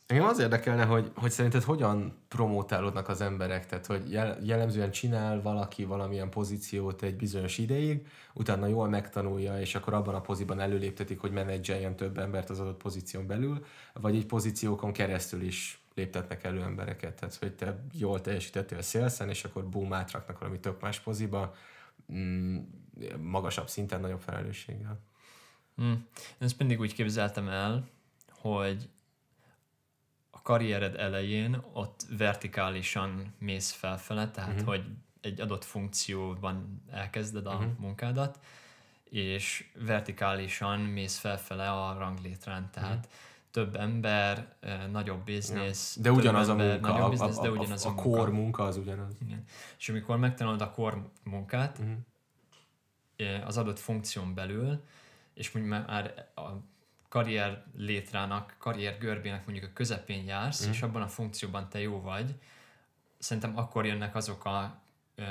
Engem az érdekelne, hogy, hogy szerinted hogyan promotálódnak az emberek, tehát hogy jel, jellemzően csinál valaki valamilyen pozíciót egy bizonyos ideig, utána jól megtanulja, és akkor abban a poziban előléptetik, hogy menedzseljen több embert az adott pozíción belül, vagy egy pozíciókon keresztül is léptetnek elő embereket, tehát hogy te jól teljesítettél szélszen, és akkor boom, átraknak valami tök más poziba, mm, magasabb szinten, nagyobb felelősséggel. Én ezt mindig úgy képzeltem el, hogy karriered elején ott vertikálisan mész felfele, tehát uh-huh. hogy egy adott funkcióban elkezded a uh-huh. munkádat, és vertikálisan mész felfele a ranglétrán, tehát uh-huh. több ember, nagyobb biznisz, Ja. De ugyanaz több a ember, munka, nagyobb biznisz, a, de a, ugyanaz a, a, a munka. core munka az ugyanaz. Igen. És amikor megtanulod a core munkát, uh-huh. az adott funkción belül, és mondjuk már a karrier létrának, karrier görbének mondjuk a közepén jársz, Mhm. mm. és abban a funkcióban te jó vagy, szerintem akkor jönnek azok a ö,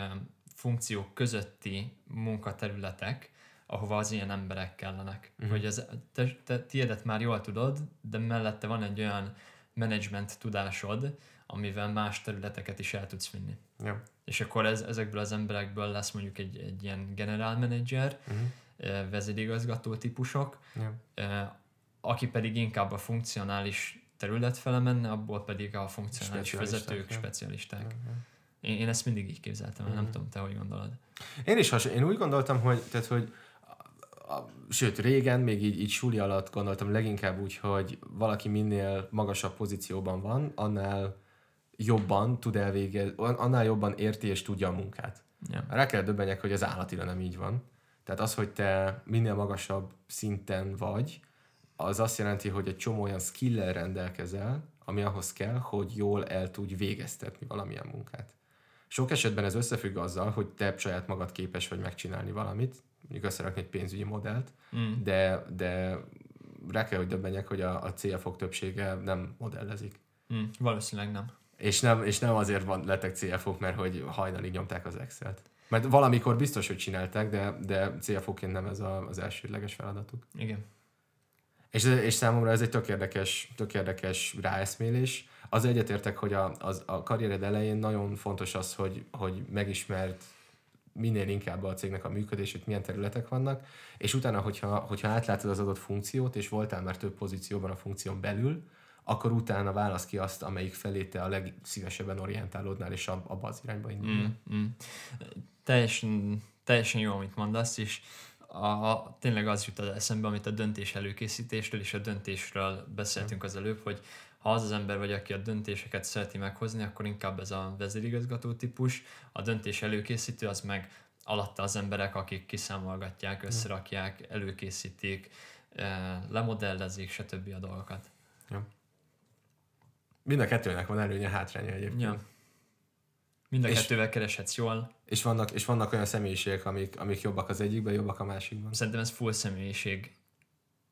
funkciók közötti munkaterületek, ahova az ilyen emberek kellenek. Mhm. Mm. Hogy az, te, te tiédet már jól tudod, de mellette van egy olyan menedzsment tudásod, amivel más területeket is el tudsz vinni. Ja. És akkor ez, ezekből az emberekből lesz mondjuk egy, egy ilyen general manager, Uh-huh. vezérigazgató típusok, Ja. Aki pedig inkább a funkcionális terület fele menne, abból pedig a funkcionális Specialisták, vezetők, ja. specialisták. Én, én ezt mindig így képzeltem, mm. nem tudom, te hogy gondolod. Én is hasonló. Én úgy gondoltam, hogy, tehát, hogy sőt, régen, még így, így suli alatt gondoltam leginkább úgy, hogy valaki minél magasabb pozícióban van, annál jobban tud elvégezni, annál jobban érti és tudja a munkát. Ja. Rá kell döbbenjek, hogy az állatira nem így van. Tehát az, hogy te minél magasabb szinten vagy, az azt jelenti, hogy egy csomó olyan skill rendelkezel, ami ahhoz kell, hogy jól el tudj végeztetni valamilyen munkát. Sok esetben ez összefügg azzal, hogy te saját magad képes vagy megcsinálni valamit, mondjuk összerakni egy pénzügyi modellt, Mm. de, de rá kell, hogy döbbenjek, hogy a, a CFO-k többsége nem modellezik. Mm. Valószínűleg nem. És nem, és nem azért van, lettek CFO-k, mert hogy hajnalig nyomták az Excel-t. Mert valamikor biztos, hogy csinálták, de, de CFO-ként nem ez a, az elsődleges feladatuk. Igen. És, és számomra ez egy tök érdekes, tök érdekes ráeszmélés. Az egyetértek, hogy a, az, a karriered elején nagyon fontos az, hogy, hogy megismert minél inkább a cégnek a működését, milyen területek vannak, és utána, hogyha, hogyha átlátod az adott funkciót, és voltál már több pozícióban a funkción belül, akkor utána válasz ki azt, amelyik felé te a legszívesebben orientálódnál, és abba az irányba indulnál. Mm, mm. Teljesen, teljesen jó, amit mondasz, és a, a, tényleg az jut az eszembe, amit a döntés előkészítésről és a döntésről beszéltünk az előbb, hogy ha az az ember vagy, aki a döntéseket szereti meghozni, akkor inkább ez a vezérigazgató típus, a döntés előkészítő az meg alatta az emberek, akik kiszámolgatják, összerakják, előkészítik, eh, lemodellezik, stb. a dolgokat. Ja. Mind a kettőnek van előnye, hátránya egyébként. Ja. Mind a és, kettővel kereshetsz jól. És vannak, és vannak olyan személyiségek, amik, amik jobbak az egyikben, jobbak a másikban. Szerintem ez full személyiség.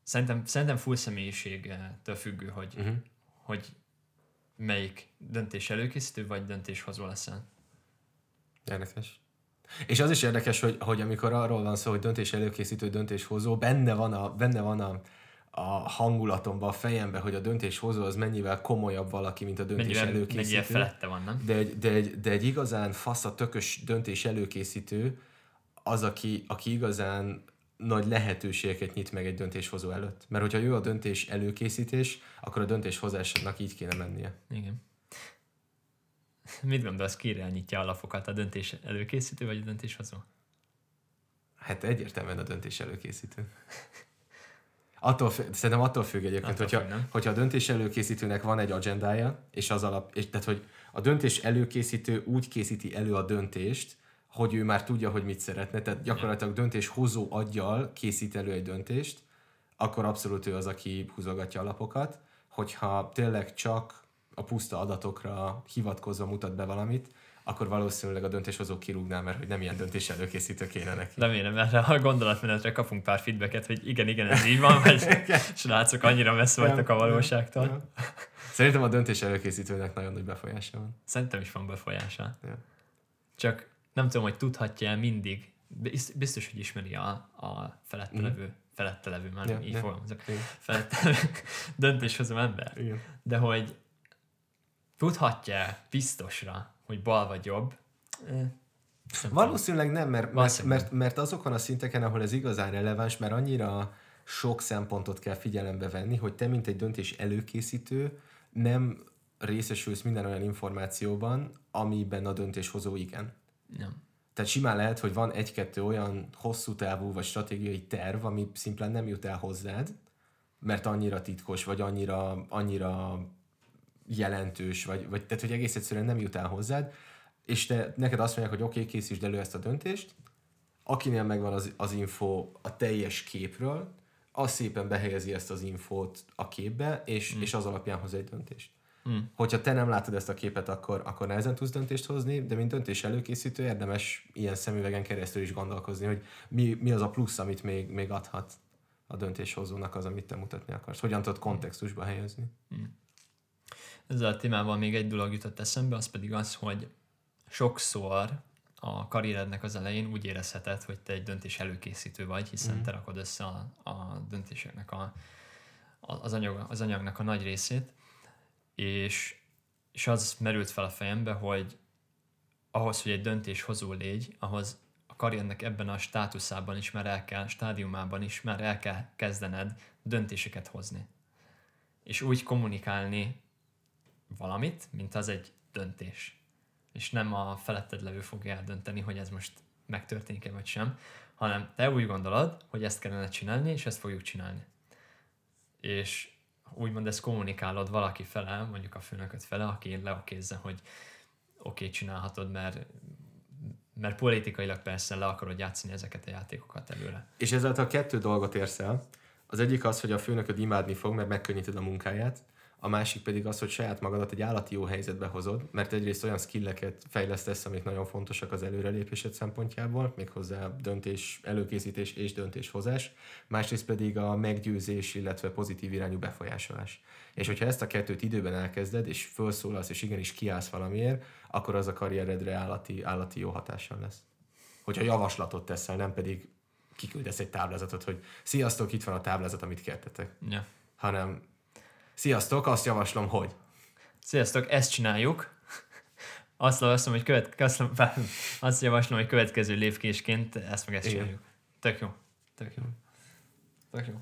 Szerintem, szerintem full személyiségtől függő, hogy, uh-huh. hogy melyik döntés előkészítő, vagy döntéshozó leszel. Érdekes. És az is érdekes, hogy, hogy amikor arról van szó, hogy döntés előkészítő, döntéshozó, benne van a, benne van a, a hangulatomba, a fejembe, hogy a döntéshozó az mennyivel komolyabb valaki, mint a döntés mennyivel, előkészítő. Mennyivel felette van, nem? De egy, de egy, de egy igazán fasz a tökös döntés előkészítő az, aki, aki igazán nagy lehetőségeket nyit meg egy döntéshozó előtt. Mert hogyha ő a döntés előkészítés, akkor a döntéshozásnak így kéne mennie. Igen. Mit gondolsz, ki irányítja a lapokat, a döntés előkészítő vagy a döntéshozó? Hát egyértelműen a döntés előkészítő. Attól, szerintem attól függ egyébként, attól hogyha, függ, hogyha a döntés előkészítőnek van egy agendája, és az alap, és, tehát hogy a döntés előkészítő úgy készíti elő a döntést, hogy ő már tudja, hogy mit szeretne, tehát gyakorlatilag döntéshozó aggyal készít elő egy döntést, akkor abszolút ő az, aki húzogatja a lapokat. Hogyha tényleg csak a puszta adatokra hivatkozva mutat be valamit, akkor valószínűleg a döntéshozók kirúgnál, mert hogy nem ilyen döntés előkészítő kéne neki. Remélem, mert a gondolatmenetre kapunk pár feedbacket, hogy igen, igen, ez így van, vagy srácok, annyira messze vagytok a valóságtól. Szerintem a döntés előkészítőnek nagyon nagy befolyása van. Szerintem is van befolyása. Ja. Csak nem tudom, hogy tudhatja el mindig, biztos, hogy ismeri a, a felette mm. levő, felette levő, már ja, így ja. fogalmazok, felette döntéshozó ember. Igen. De hogy tudhatja biztosra, hogy bal vagy jobb. Valószínűleg nem, mert, mert, mert, mert azokon a szinteken, ahol ez igazán releváns, mert annyira sok szempontot kell figyelembe venni, hogy te, mint egy döntés előkészítő, nem részesülsz minden olyan információban, amiben a döntéshozó igen. Nem. Tehát simán lehet, hogy van egy-kettő olyan hosszú távú vagy stratégiai terv, ami szimplán nem jut el hozzád, mert annyira titkos, vagy annyira, annyira jelentős, vagy, vagy tehát, hogy egész egyszerűen nem jut el hozzád, és te, neked azt mondják, hogy oké, okay, készítsd elő ezt a döntést, akinél megvan az, az info a teljes képről, az szépen behelyezi ezt az infót a képbe, és, mm. és az alapján hoz egy döntést. Mm. Hogyha te nem látod ezt a képet, akkor, akkor nehezen tudsz döntést hozni, de mint döntés előkészítő érdemes ilyen szemüvegen keresztül is gondolkozni, hogy mi, mi az a plusz, amit még, még adhat a döntéshozónak az, amit te mutatni akarsz. Hogyan tudod kontextusba helyezni. Mm ezzel a témával még egy dolog jutott eszembe, az pedig az, hogy sokszor a karrierednek az elején úgy érezheted, hogy te egy döntés előkészítő vagy, hiszen mm. te rakod össze a, a döntéseknek a, az, anyag, az anyagnak a nagy részét, és, és az merült fel a fejembe, hogy ahhoz, hogy egy döntéshozó légy, ahhoz a karriernek ebben a státuszában is már el kell, stádiumában is már el kell kezdened döntéseket hozni. És úgy kommunikálni valamit, mint az egy döntés. És nem a feletted levő fogja eldönteni, hogy ez most megtörténik-e vagy sem, hanem te úgy gondolod, hogy ezt kellene csinálni, és ezt fogjuk csinálni. És úgymond ezt kommunikálod valaki fele, mondjuk a főnököt fele, aki leokézze, hogy oké, okay, csinálhatod, mert mert politikailag persze le akarod játszani ezeket a játékokat előre. És ezáltal kettő dolgot érsz el. Az egyik az, hogy a főnököd imádni fog, mert megkönnyíted a munkáját, a másik pedig az, hogy saját magadat egy állati jó helyzetbe hozod, mert egyrészt olyan skilleket fejlesztesz, amik nagyon fontosak az előrelépésed szempontjából, méghozzá döntés, előkészítés és döntéshozás, másrészt pedig a meggyőzés, illetve pozitív irányú befolyásolás. És hogyha ezt a kettőt időben elkezded, és felszólalsz, és igenis kiállsz valamiért, akkor az a karrieredre állati, állati jó hatással lesz. hogyha javaslatot teszel, nem pedig kiküldesz egy táblázatot, hogy sziasztok, itt van a táblázat, amit kértetek. Ja. Hanem sziasztok, azt javaslom, hogy. Sziasztok, ezt csináljuk. Azt javaslom, hogy, követ, azt, azt javaslom, hogy következő lépkésként ezt meg ezt Igen. csináljuk. Tök jó. Tök jó. Tök jó.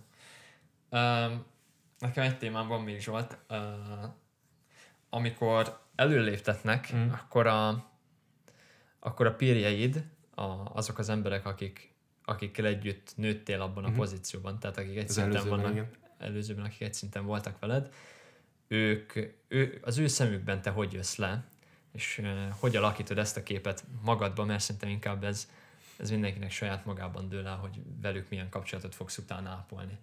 Um, nekem egy témám van még Zsolt. Uh, amikor előléptetnek, Mm. akkor a akkor a pírjeid, a, azok az emberek, akik, akikkel együtt nőttél abban a Mhm. pozícióban, tehát akik egy Az szinten vannak, igen. Előzőben, akik egy szinten voltak veled, ők, ő, az ő szemükben te hogy jössz le, és uh, hogy alakítod ezt a képet magadban, mert szerintem inkább ez, ez mindenkinek saját magában dől el, hogy velük milyen kapcsolatot fogsz utána ápolni.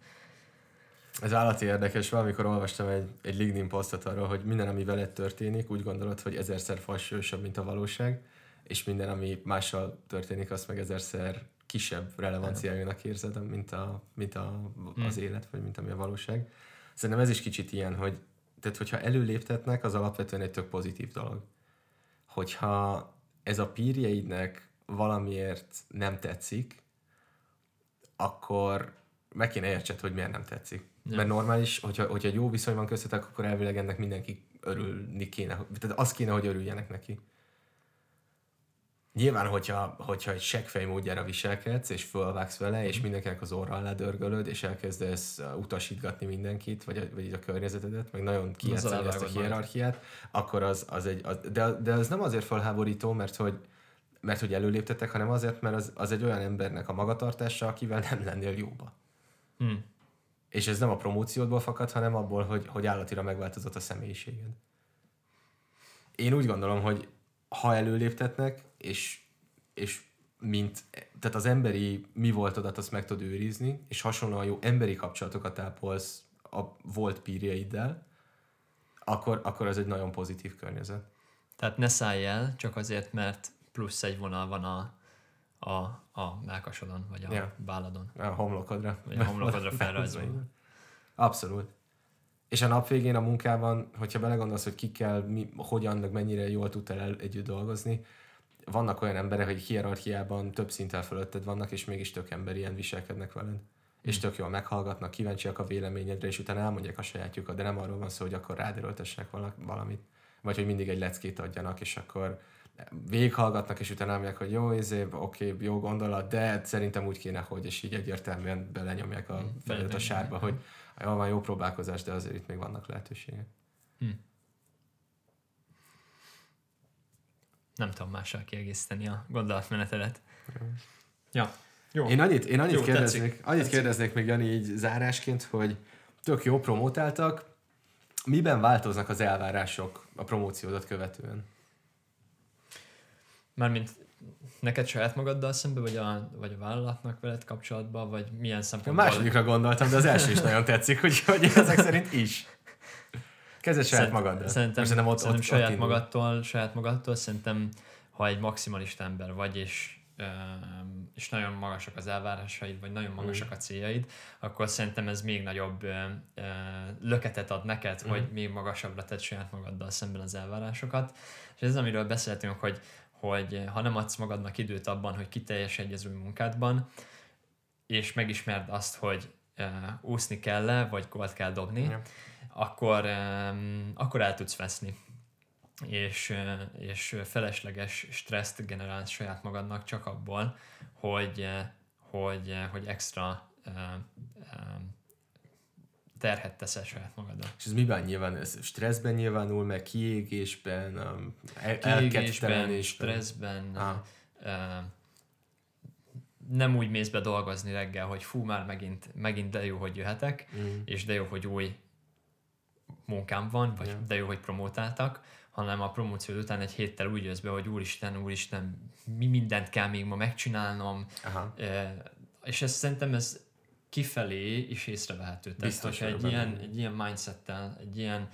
Ez állati érdekes, valamikor olvastam egy, egy LinkedIn posztot arról, hogy minden, ami veled történik, úgy gondolod, hogy ezerszer falsúlyosabb, mint a valóság, és minden, ami mással történik, azt meg ezerszer kisebb relevanciájának érzed, mint, a, mint a, az élet, vagy mint ami a valóság. Szerintem ez is kicsit ilyen, hogy tehát hogyha előléptetnek, az alapvetően egy tök pozitív dolog. Hogyha ez a pírjeidnek valamiért nem tetszik, akkor meg kéne értsed, hogy miért nem tetszik. Ja. Mert normális, hogyha, hogyha egy jó viszony van köztetek, akkor elvileg ennek mindenki örülni kéne. Tehát az kéne, hogy örüljenek neki. Nyilván, hogyha, hogyha egy seggfej módjára viselkedsz, és fölvágsz vele, és mindenkinek az orra alá dörgölöd, és elkezdesz uh, utasítgatni mindenkit, vagy, vagy így a környezetedet, meg nagyon kijátszani ezt a majd. hierarchiát, akkor az, az egy... Az, de, de az nem azért felháborító, mert hogy mert hogy előléptetek, hanem azért, mert az, az egy olyan embernek a magatartása, akivel nem lennél jóba. Hm. És ez nem a promóciódból fakad, hanem abból, hogy, hogy állatira megváltozott a személyiséged. Én úgy gondolom, hogy ha előléptetnek, és, és mint, tehát az emberi mi voltodat azt meg tudod őrizni, és hasonlóan jó emberi kapcsolatokat ápolsz a volt pírjeiddel, akkor, akkor az egy nagyon pozitív környezet. Tehát ne szállj el, csak azért, mert plusz egy vonal van a, a, a mákasodon, vagy a Ja. válladon. A homlokodra. Vagy a homlokodra felrajzolva. Abszolút. És a nap végén a munkában, hogyha belegondolsz, hogy kikkel, mi, hogyan, meg mennyire jól tudtál el együtt dolgozni, vannak olyan emberek, hogy hierarchiában több szinten fölötted vannak, és mégis tök emberien viselkednek veled. És tök jól meghallgatnak, kíváncsiak a véleményedre, és utána elmondják a sajátjukat, de nem arról van szó, hogy akkor rád erőltessenek vala- valamit. Vagy hogy mindig egy leckét adjanak, és akkor végighallgatnak, és utána elmondják, hogy jó, izé, oké, jó gondolat, de szerintem úgy kéne, hogy, és így egyértelműen belenyomják a felőt a sárba, hogy jó, van jó próbálkozás, de azért itt még vannak lehetőségek. Nem tudom mással kiegészíteni a gondolatmenetedet. Ja, jó. Én annyit, én annyit, Jó, kérdeznék, tetszik. annyit Tetszik. kérdeznék még Jani így zárásként, hogy tök jó promótáltak, miben változnak az elvárások a promóciódat követően? Mármint neked saját magaddal szembe, vagy a, vagy a vállalatnak veled kapcsolatban, vagy milyen A szempontból? másodikra gondoltam, de az első is nagyon tetszik, hogy, hogy ezek szerint is. Kezded saját magaddal. Szerintem, Most szerintem, szerintem saját indul. magadtól, saját magadtól, szerintem, ha egy maximalista ember vagy, és, és nagyon magasak az elvárásaid, vagy nagyon magasak a céljaid, akkor szerintem ez még nagyobb löketet ad neked, Mm. hogy még magasabbra tedd saját magaddal szemben az elvárásokat. És ez, amiről beszéltünk, hogy, hogy ha nem adsz magadnak időt abban, hogy kiteljesedj az új munkádban, és megismerd azt, hogy úszni kell-e, vagy gólt kell dobni, Ja. akkor, akkor el tudsz veszni. És, és felesleges stresszt generálsz saját magadnak csak abból, hogy, hogy, hogy extra terhet teszel saját magadra. És ez miben nyilván? Ez stresszben nyilvánul, meg kiégésben, um, el- Kiégésben, stresszben, Aha. Nem úgy mész be dolgozni reggel, hogy fú, már megint, megint de jó, hogy jöhetek, Mm. és de jó, hogy új munkám van, vagy Ja. de jó, hogy promótáltak, hanem a promóció után egy héttel úgy jössz be, hogy úristen, úristen, mi mindent kell még ma megcsinálnom, Aha. Eh, és ez szerintem ez kifelé is észrevehető. Tehát, Biztos hogyha egy ilyen, egy ilyen mindsettel, egy ilyen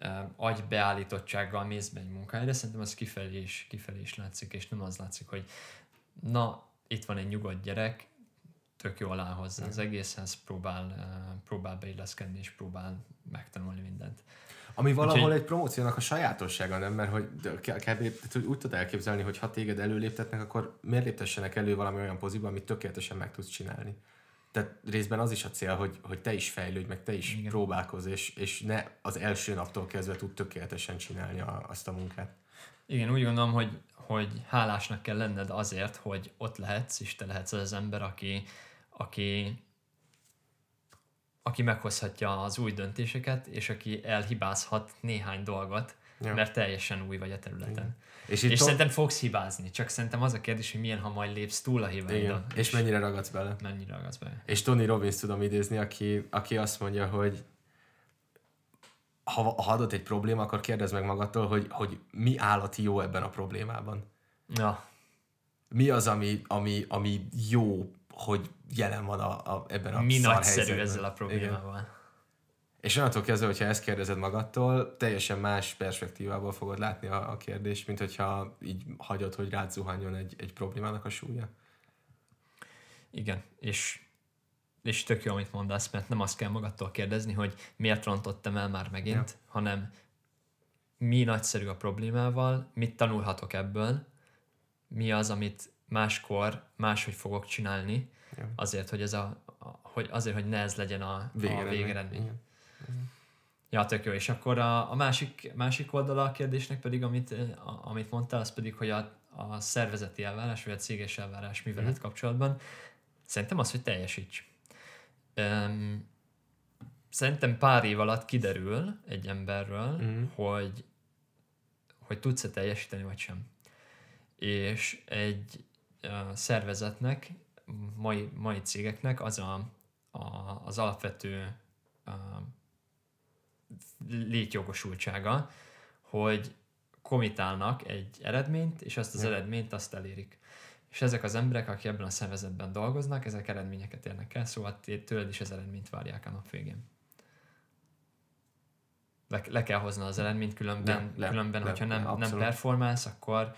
uh, agybeállítottsággal mész be egy munkahelyre, szerintem az kifelé is, kifelé is látszik, és nem az látszik, hogy na, itt van egy nyugodt gyerek, tök jól áll hozzá az egészhez, próbál, uh, próbál beilleszkedni, és próbál megtanulni mindent. Ami valahol Úgyhogy... egy promóciónak a sajátossága, nem? Mert hogy kb. úgy tudod elképzelni, hogy ha téged előléptetnek, akkor miért léptessenek elő valami olyan poziba, amit tökéletesen meg tudsz csinálni. Tehát részben az is a cél, hogy, hogy te is fejlődj, meg te is Igen. próbálkozz, és, és ne az első naptól kezdve tud tökéletesen csinálni a, azt a munkát. Igen, úgy gondolom, hogy, hogy hálásnak kell lenned azért, hogy ott lehetsz, és te lehetsz az, ember, aki, aki, aki meghozhatja az új döntéseket, és aki elhibázhat néhány dolgot, ja. mert teljesen új vagy a területen. Igen. És, és szerintem fogsz hibázni, csak szerintem az a kérdés, hogy milyen, ha majd lépsz túl a hibáidon. És, és mennyire ragadsz bele. Mennyire ragadsz bele. És Tony Robbins tudom idézni, aki, aki azt mondja, hogy ha, ha adott egy probléma, akkor kérdezd meg magadtól, hogy, hogy mi állati jó ebben a problémában. Ja. Mi az, ami, ami, ami jó, hogy jelen van a, a, ebben a Mi nagyszerű ezzel a problémával. Igen. És onnantól kezdve, hogyha ezt kérdezed magadtól, teljesen más perspektívából fogod látni a, a kérdést, mint hogyha így hagyod, hogy rád zuhanjon egy, egy problémának a súlya. Igen, és, és tök jó, amit mondasz, mert nem azt kell magadtól kérdezni, hogy miért rontottam el már megint, ja. hanem mi nagyszerű a problémával, mit tanulhatok ebből, mi az, amit máskor máshogy fogok csinálni, ja. azért, hogy ez a, hogy azért, hogy ne ez legyen a, a végeredmény. Ja, tök jó. És akkor a, a másik, másik oldala a kérdésnek pedig, amit, a, amit mondtál, az pedig, hogy a, a szervezeti elvárás, vagy a céges elvárás mivel mm. kapcsolatban, szerintem az, hogy teljesíts. Um, szerintem pár év alatt kiderül egy emberről, mm. hogy, hogy tudsz-e teljesíteni, vagy sem. És egy uh, szervezetnek, mai, mai cégeknek az a, a, az alapvető uh, létjogosultsága, hogy komitálnak egy eredményt, és azt az ja. eredményt azt elérik. És ezek az emberek, akik ebben a szervezetben dolgoznak, ezek eredményeket érnek el, szóval tőled is az eredményt várják a nap végén. Le, le kell hozni az eredményt, különben, le, különben le, hogyha nem, le, nem performálsz, akkor,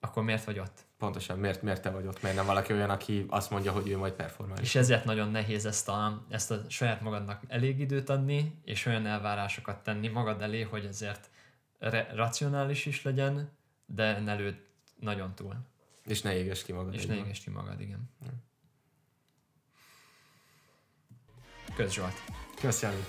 akkor miért vagy ott? Pontosan, miért, miért te vagy ott? Miért nem valaki olyan, aki azt mondja, hogy ő majd performál? És ezért nagyon nehéz ezt a, ezt a saját magadnak elég időt adni, és olyan elvárásokat tenni magad elé, hogy ezért re- racionális is legyen, de ne lőd nagyon túl. És ne éges ki magad. És ne éges ki magad, igen. Kösz Zsolt. Kösz Jani.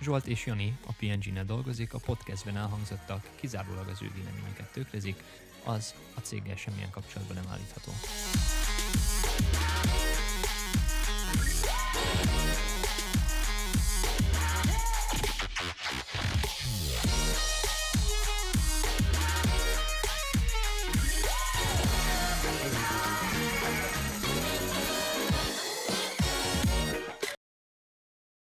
Zsolt és Jani a PNG-nél dolgozik, a podcastben elhangzottak kizárólag az ő véleményeket tükrözik, az a céggel semmilyen kapcsolatban nem állítható.